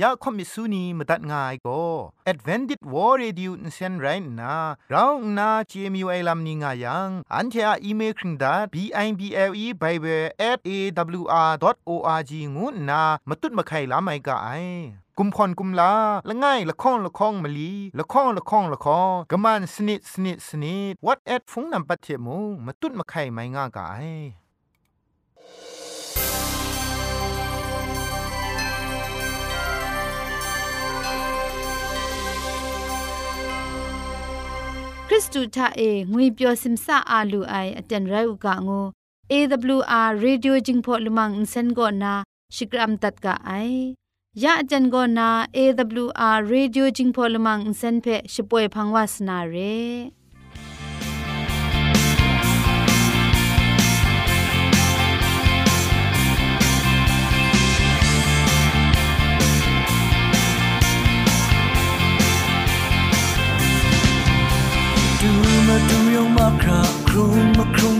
อยากคอมิสุนีมตัดง่ายก็ Advented War Radio นเซนไรน่ะเราหน้า CMU ไอ้ลัมนิงายัง อันเทออีเมลคิงดา b i b l e bible at a w r o r g งูน่ะมาตุ้ดมาไข่ลาไม่กะไอกุมพรกุมลาละง่ายละค้องละค้องมะลีละค้องละค้องละค้องกะมันสนิดสนิดสนิด what at ฟงนำปัจเจมูมาตุ้ดมาไข่ไม่ง่ายกะไริสตูทาเองวยเปียวซิมซาอาลูไออเจนไรอุกะงู AWR Radio Jingpho Lumang Insen go na Shikram tat ka ai ya ajan go na AWR Radio Jingpho Lumang Insen phe shpoe phangwa sna re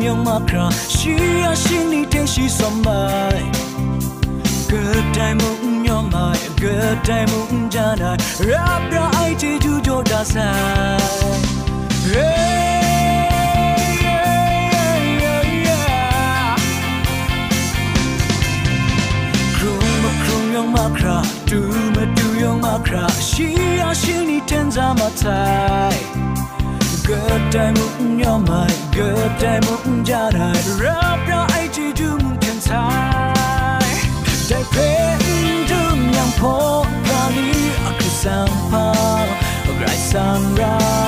用马卡，需要心里天气酸麦。Good time mung yo mai, good time mung jana, rap ra ai che ju jo da sai. Makra, do ma do your makra, she a she ni tenza matai. Good time mung yo mai good day moon you're my good day moon jar I rub your age do moon can tie day pain do yang po kali aku sampai bright sunrise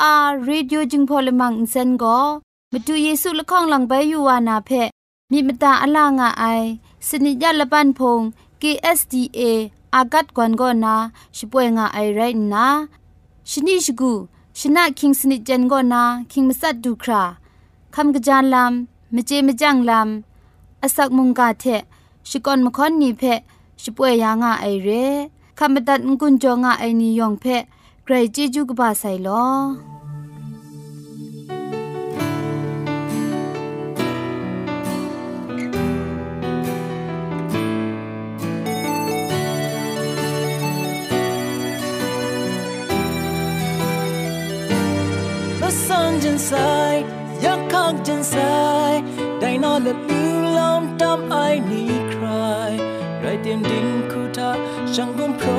AWR Radio จึงพอลมังอินเซนก็มาดูเยซูละข้องหลังใบยูวานาเพมีมตาอลางอไอสนิยาละปันพง KSDA อากัดกวนก็นาช่วยงาไอไรนะชนิชกูชนะคิงสนิจันก็นาคิงมัสัดดูคราคำกระจานลำมเจมจังลำอาศักมุงกาเทชิกอนมคอนนีเพช่วยยางาไอเรคำบัดงกุนจงาไอนิยองเพ กรจิจุกบาไซลอสันจันไซยักขักจันไซได้นอนและลืมลมตามไอนี้ใครไรเตียนดินคูทาช่างกุมโพร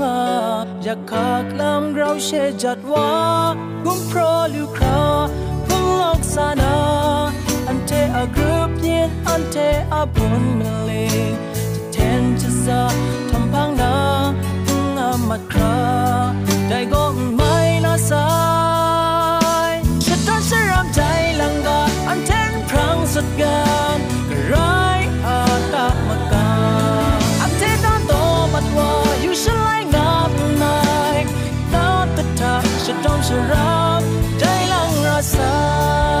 งาอย ากขากล้ำเราเชจัดว่ากุมพรลิวคราพุงลอกสานาอันเทอากรุบเย็นอันเทอาบุญมะเลงจะเทนจะซาทำพังนาพุงอามัดคราได้ก็ไม่น่าสายฉันต้องเสียรำใจลังกาอันเทนพรังสุดกา จะรับได้ลังรักษา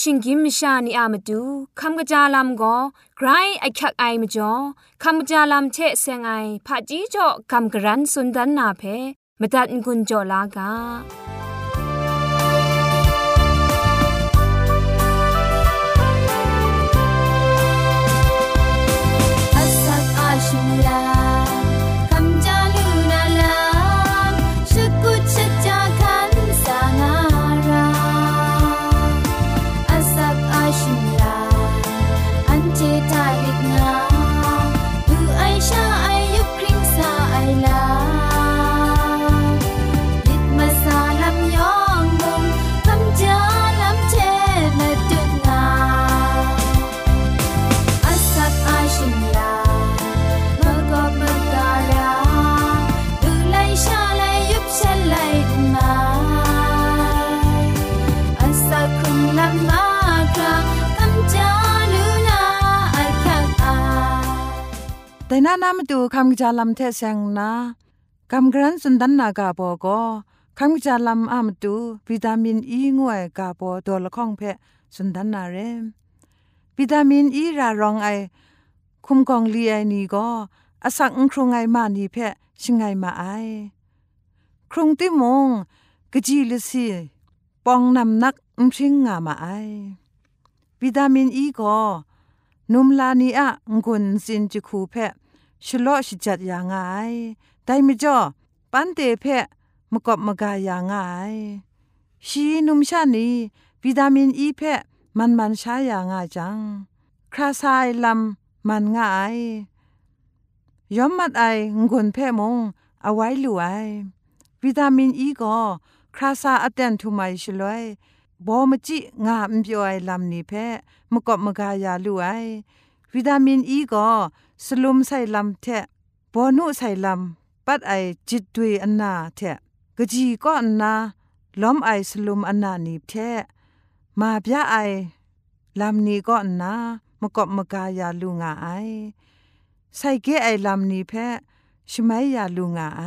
ชิงกิมชานีอามาดูคำกระจาลำก็ไกรไอคักไอมาจ่อคำกระจาลำเชเซงไอผาจีจ่อคำกระรันสุนดันนาเพมตัดกุญจ่อลากา แต่น้านามาดูคำจาลำเทเซงนาคำกรันสุนดันนากาโปก็คำจาลำอามดูวิตามินอีงวยกาโปตัวละข้องเพสุนดันนาเรวิตามินอีรารองไอคุมกองลีไอนี่ก็อาศักครุงไอมานีเพชิงไงมาไอครุงติมงกจีลสีปองนำนักอุชิงงามาไอวิตามินอีก็ นุมลานีอะงุนสินจิคูเพชโลชิจัดอย่างไงแต่ไม่จ่อปันเตเพมกบมกายอย่างไงชีนุมชานีวิตามินอีเพมันมันใช้อย่างไงจัง คราซายลำมันง่ายย้อมมัดไองุนเพมงเอาไว้หลวยวิตามินอีก็คราซาอเตนทุไมชลวย บอมจิงาอมเปียวไอลำนี้เพมกบมกายาลูไอวิตามินอีก็สลุมใส่ลำเทบอนุใส่ลำปัดไอจิตดุยอันนาเทกจีก็อันนาล้อมไอสลุมอันนานีเทมาบยาไอลำนี้ก็อันนามกบมกายาลูงาไอใส่เกไอลำนี้เพชไมยาลูงาไอ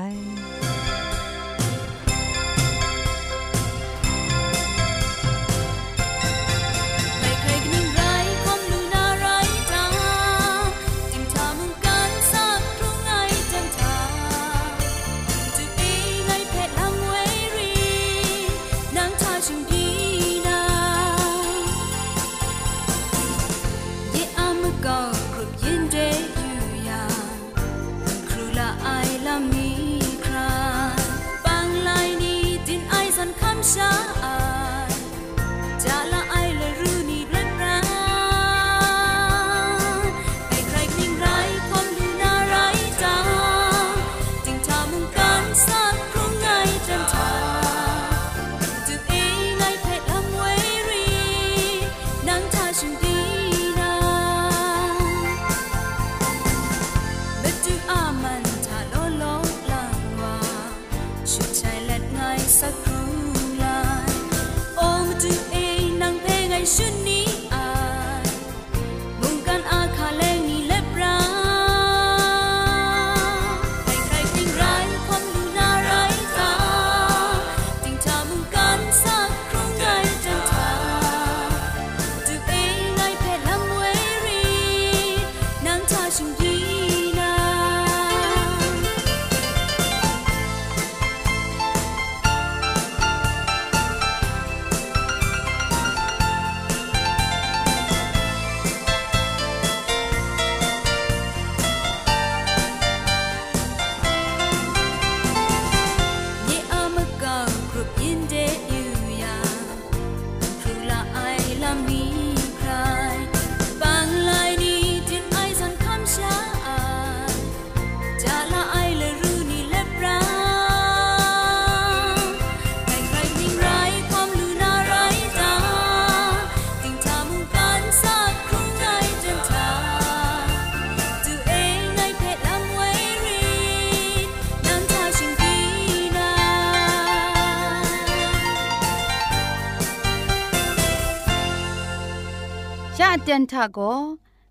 ชาเตียนทาโก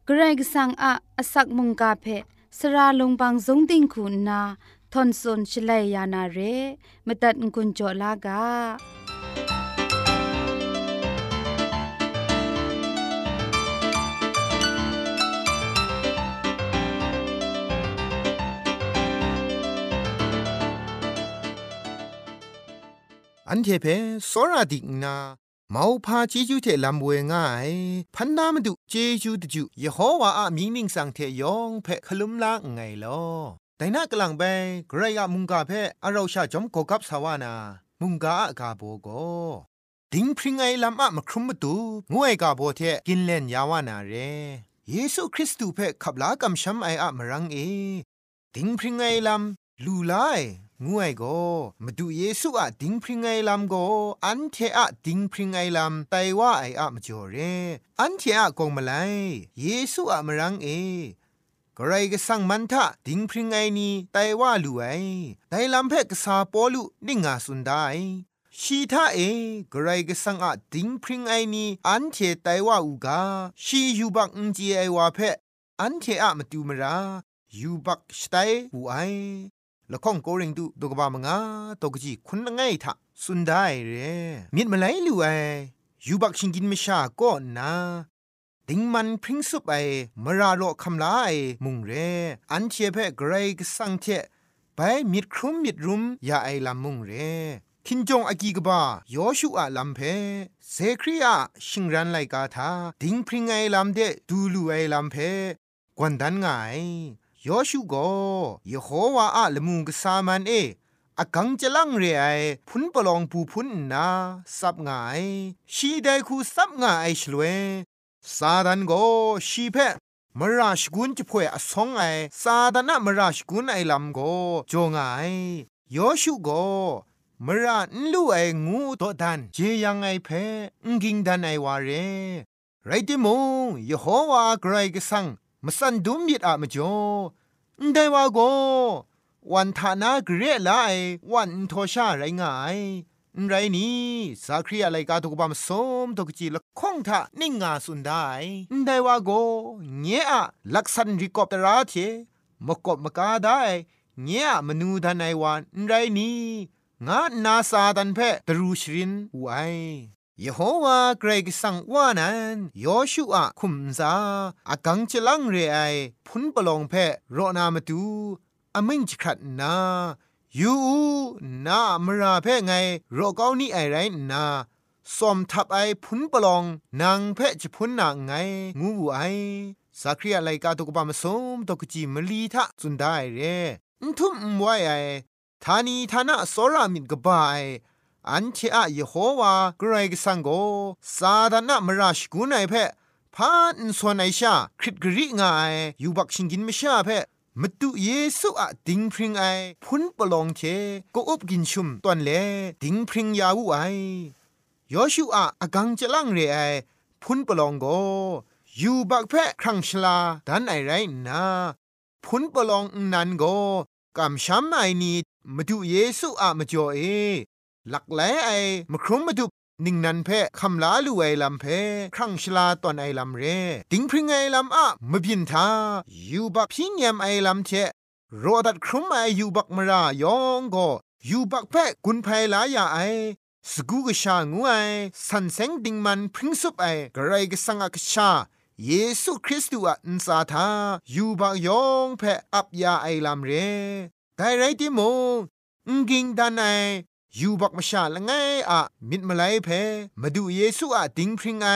เกรกสังอะอสักมุงกาเพสราลงบางสงติงคุณนาทอนซนชลัยยานาเรมตัดกุญจลากาอันเทเพสราดิกนา เมาพาเจจูเทลำเวง่ายพันนามาดุเจจูตจูยะโฮวาอะมีนิงสังเทยองเพคลุมลาไงลอแต่น่ากลังไปใครอะมุงกาเพอะเราชาจอมกอกับสาวานามุงกาอะกาโบโกดิงพริงไงลำอะมาครุมมตุงวยกาโบเทกินเล่นยาวานาเรเยซูคริสต์เพขับลากำช้ำไออะมรังเอ ดิงพริงไงลำลูไล งวยโกมาดูเยซูอะดิงพริงไงลำโกอันเทอะดิงพริงไงลำไตว่าไออะมาจ่อเรอันเทอะกงมาไลเยซูอะมรังเอกระไรก็สั่งมันทะดิงพริงไงนี่ไตว่าลูไอไตลำเพกษาปอลุนิ่งาสุนได้ชีทาเอกระไรก็สั่งอะดิงพริงไอนี่อันเทไตว่าอูกาชียูบักอุจีไอว่าเพอันเทอะมาดูมรายูบักสไตหูไอ ละข้องโกเริงดูดกบามงาตกจีคุณละไงทะสุนได้เรมีดมาไลลูไอยูบักชิงกินไม่ชาก็นาดิงมันพริ้งสุบไอมาราโลคำลาไอมุงเร อันเชเพะไกรกสังเทไปมีดครุมมีดรุมยาไอลำมุงเรคินจงอากีกบายอชูอาลัมเพเซครีอาชิงรันไลกาทาดิงพริงไอลัมเดดูลูไอลัมเพกวนดันไง ยอชูโกเยโฮวาอะละมุงกสามันเออากังจะลังเรไอพุนปลองปูพุนนาสับไงชีไดคูสับไงไอชลเวซาดันโกชีเพมราชกุนจะพ่วยอสองไอซาดานะมราชกุนไอลำโกจงไงยอชูโกมระนลู่ไองูตัวดันเจยังไอเพงกิงดันไอวาเรไรติมงยโฮวาไกรกสัง มสันดุมยิดอะมจ่อได้ว่าโกวันทานาเกรไลวันโทชาไรง่ายไรนี้สักครีอะไรกาตุกบามสมตกจีละคงทะนิ่งงาสุนได้ได้ว่าโกเงี้ยลักษันริกอบตราเทมกบมกาได้เงี้ยมนูดันไอวันไรนี้งานาซาดันเพตรูชรินไว ยโฮวาเกรกสังว่านั้นยอชูอาคุมซาอากังจะลังเรไอพุนปลองเพโรนามาตูอมิงจขัดนายูนามราเพไงโรเกานี่ไอไรนาสอมทับไอพุนปลองนางเพจะพุนนางไง งูไอสักรีอะไรกาตุกบามสมตกจีมลีทะจุนได้เรนทุมไว้ไอทานีทานะสรามินกบาย อันเชอะยโฮวากรกสังโกซาดานะมราชกุนไอเพพานสวนไอชาคริตกริงายยูบักชิงกินมชาเพมตุเยซูอะดิงพริงไอพุนปลองเทก็อบกินชุมตอนเลดิงพริงยาวไอยอชูอะอกังจะลังเรไอพุนปลองโกยูบักเพครังชลาดันไอไรนาพุนปลองนันโกกำช้ำไอนีมาดูเยซูอะมาจ่อเอ หลักแหลไอมครุมมาดุนิ่งนันเพคำลาลูไอลำเพครั้งชลาตอนไอลำเรติงพริงไอลำอะมบินทายูบักพิงยมไอลำเทโรดัดครุมไอยูบักมรายองก็ยูบักเพกุนไพลายาไอสกูกชางูไอสันเซงดิงมันพริงสุปไอกระไรกสังกชาเยซูคริสต์อะอินซาทายูบักยองเพอับยาไอลำเรแต่ไรติโมงกิงดันไอ ยูบักมาชาละไงอะมิดมาไลเพมาดูเยซูอะดิงพริงไอ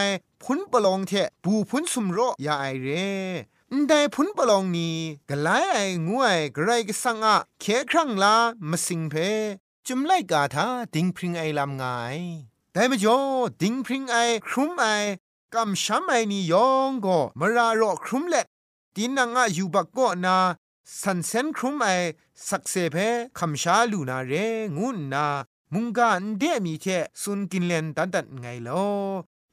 พุนปลองเทปูพุนสุมโรยาไอเรได้พุนปลองนี้กะไลไองวยกระไรกสังอะเคครั้งลามาสิงเพจุมไลกาทาดิงพริงไอลำไงแต่มจ่อดิงพริงไอครุมไอกำช้ำไอนี่ยองก็มารารอครุมเล็ดดินนางอะยูบักก็นา สันเซนครุมไอสักเซเพคำชาลูนาเรงุนนา มุงกาอันเดมีเทสุนกินเลนตันตันไงลอ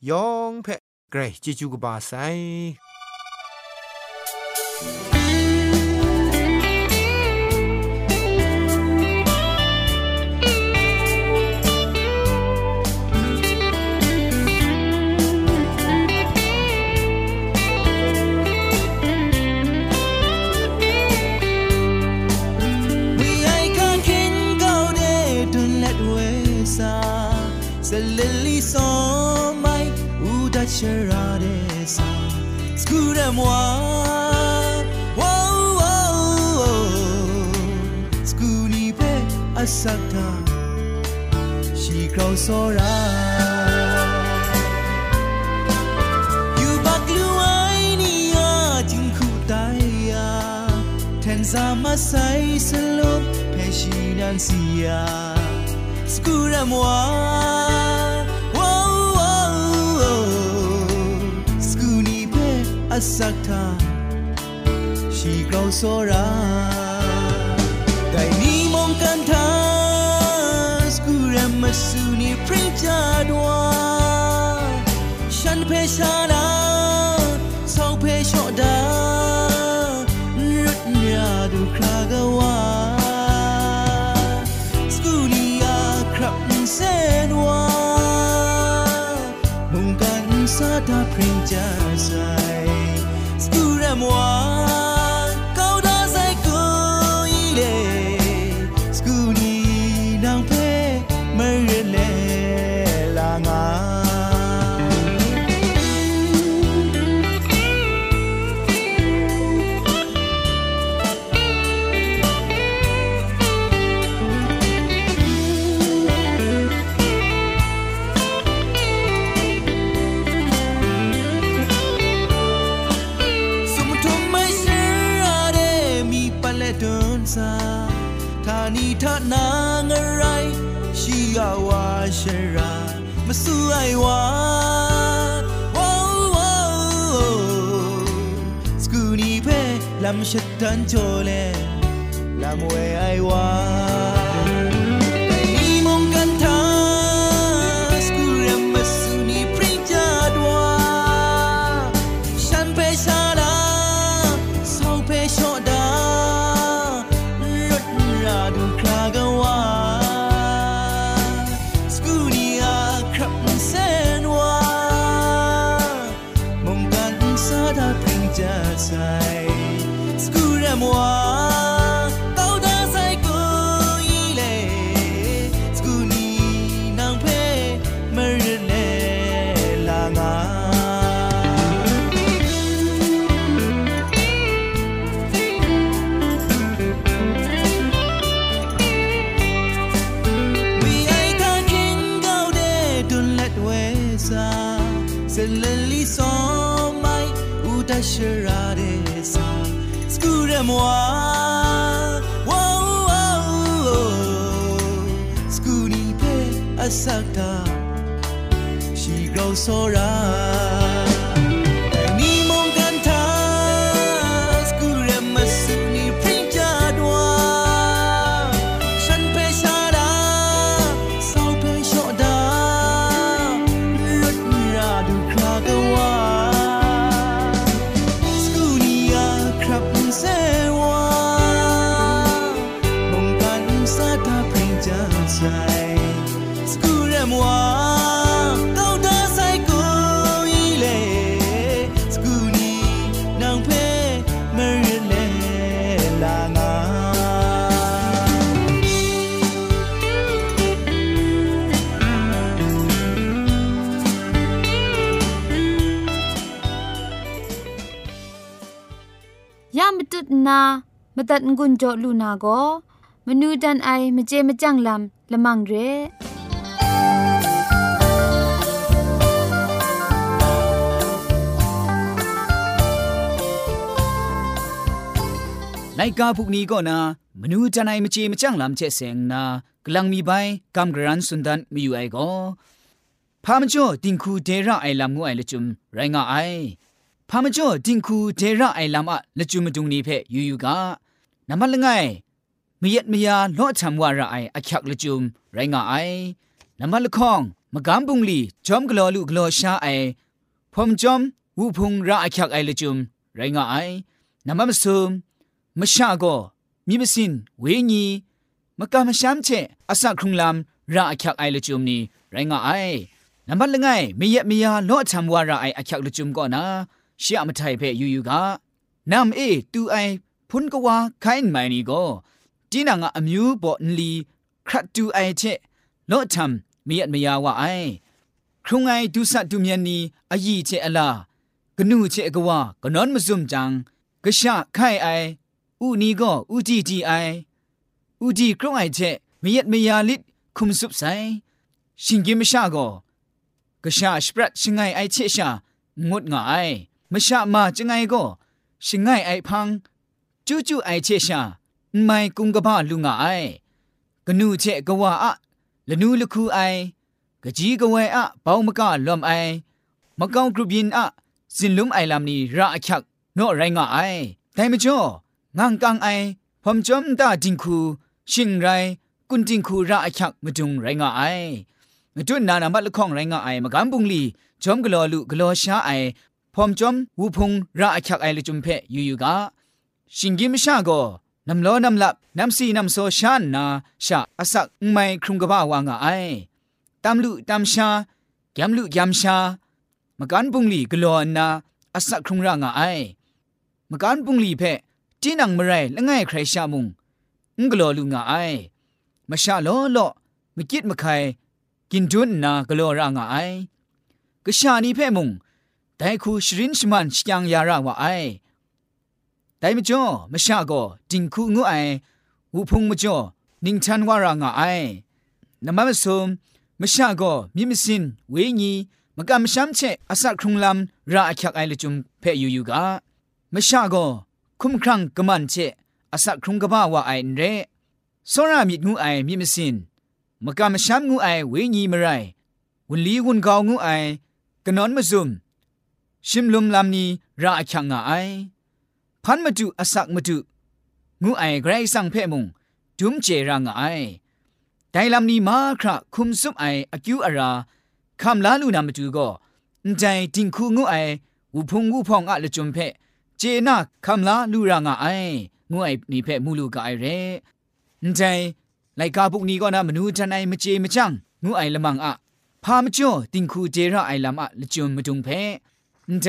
ยองเพเกรจิจูกบาไซ สักทาชีกราวโซราแต่นี่มองกันทาสกูรมาสูนีพริ้งจา ထနာငရိုင်းရှိရဝါရှရာမဆူအိုင်ဝါဝေါဝေါစကူနီပဲလမ်းရှတန်ချိုလေလမ်းဝဲအိုင်ဝါ มตัดงุนจอลูนาโกมนูดันไอมเจมจังลำละมังเรไลกาพวกนี้ก็นะมนูจันไอมจีมจังลำเชเซงนากลังมีใบกำกรันสุนดันมีอยู่ไอก็พามจ่อติงคูเดระไอลำงูไอละจุมไรงาไอพามจ่อติงคูเดระไอลำอะละจุมดุงนี้เพยูยูกา นามันละไงมเย็ดมยาล้อทำวาระไออักยักละจุมไรงาไอนามันละข้องมกำบุงลีจอมกลอลูกลอชาไอพอมจอมวูพุงระอักยักไอละจุมไรงาไอนามันมซุมมชาโกมีมสินเวญีมกามชามเชอสักครุงลำราอักยักไอละจุมนี้ไรงาไอนับละไงไม่เยไม่ยาล้อทำวาราไออักยักละจุมก็นะเชื่อมาไทยเพยูยูกานำเอตูไอ พุนกว่าไข่ไม่นี่ก็จีนังอมิวบอนลีครัดตูไอเชล้อทำไม่เยไม่ยาว่าไอครุงไอดูสัตดูเมียนนีอายีเชอลากนูเชกว่ากนอนมาซุมจังกะชะไข่ไออูนี้ก็อูจีจีไออูจีกรงไอเจมยัดมยาลิดคุมสุบไซชิงกิมชาก็กะชาสปรัดชิงไงไอเชชางดงาไอมชามาจังไงก็ชิงไงไอพัง จูจูไอเชชาไม่กุงกบ้าลุงไอกะนูเจกะว่าอะละนูละคูไอกะจีกะเวอะเปามะกะลอมไอมะกองกรุบยินอะสินลุมไอลามนีราอะคักโนไรงาไอแต่มจ่องางกังไอพอมจอมตาจิงคูชิงไรกุนจิงคูระอักยักมาจุงไรงาไอมาจุนนานามัดละข้องไรงาไอมากำบุงลีจอมกลอลุกลอชาไอพอมจอมวูพงระอักยักไอละจุมเพยูยูกา ชิงกิมชาโกนำล้อนำลับนำสีนำโซชานนาชาอสักไม่ครุงกบ้าวางาไอตามลุตามชาแกมลุยามชามกันบุงลีกลอนนาอสักครุงร่างาไอมกันบุงลีเพจีนังมไรละง่ายใครชามุงงกลอลุงาไอมาชาล้อลอมกิดมะไคกินจุนนากลอร่างาไอกะชานีเพ่มุงแต่คูชรินชมันชยังยาราวาไอ แต่มจ่อมชาโกจิงคูงูไอวูพุงมจ่อนิงชันวารางาไอนามะซุมมชาโกมิมิสินเวญีมกำช้ำเชอสักครุงลำราอักยักไอละจุมเพยูยูกามชาโกคุมครังกะมันเชอาศักครุงกบ้าว่าไอเรสรามิงูไอมีมิสินมกามช้ำงูไอเวญีมไรวุนลีวุนกาวงูไอกะนอนมาซุมชิมลุมลำนี้ราอักยังงาไอ พันมาดูอาศักมาดูงูไอไกรสังเพมุงดุมเจรางไอแต่ลำนี้มาคราคุมซุมไออากิวอาราคำลาลูนามาดูก็ใจจิงคูงูไอวุพงวุพองอะละจุมเพเจน่าคำลาลูรางไองูไอนี่เพ่มูลูกไอเร่ใจไลกาพวกนี้ก็นะมนูจันไอมเจมจังงูไอละมังอะพามจ่อติงคูเจระไอลำอะละจุมมดุงเพ่ใจ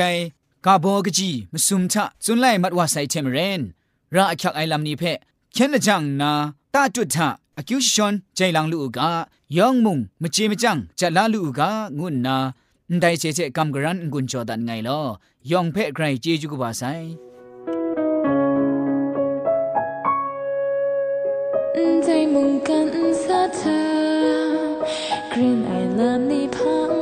กาบอกจีมสุมทะจุนไลมัดว่าไซเทมเรนราอักยักไอลำนี้เพ่เข็นละจังนาตาจุดทะอากิวชอนใจลังลูกายองมุงมเจมจังจะลาลูกางุนนาได้เจเจกำกรันกุนจอดันไงลอยองเพ่ไกรเจจูกบาไซใจมุ่งกันสะเธอกรีนไอลิมนี่พัง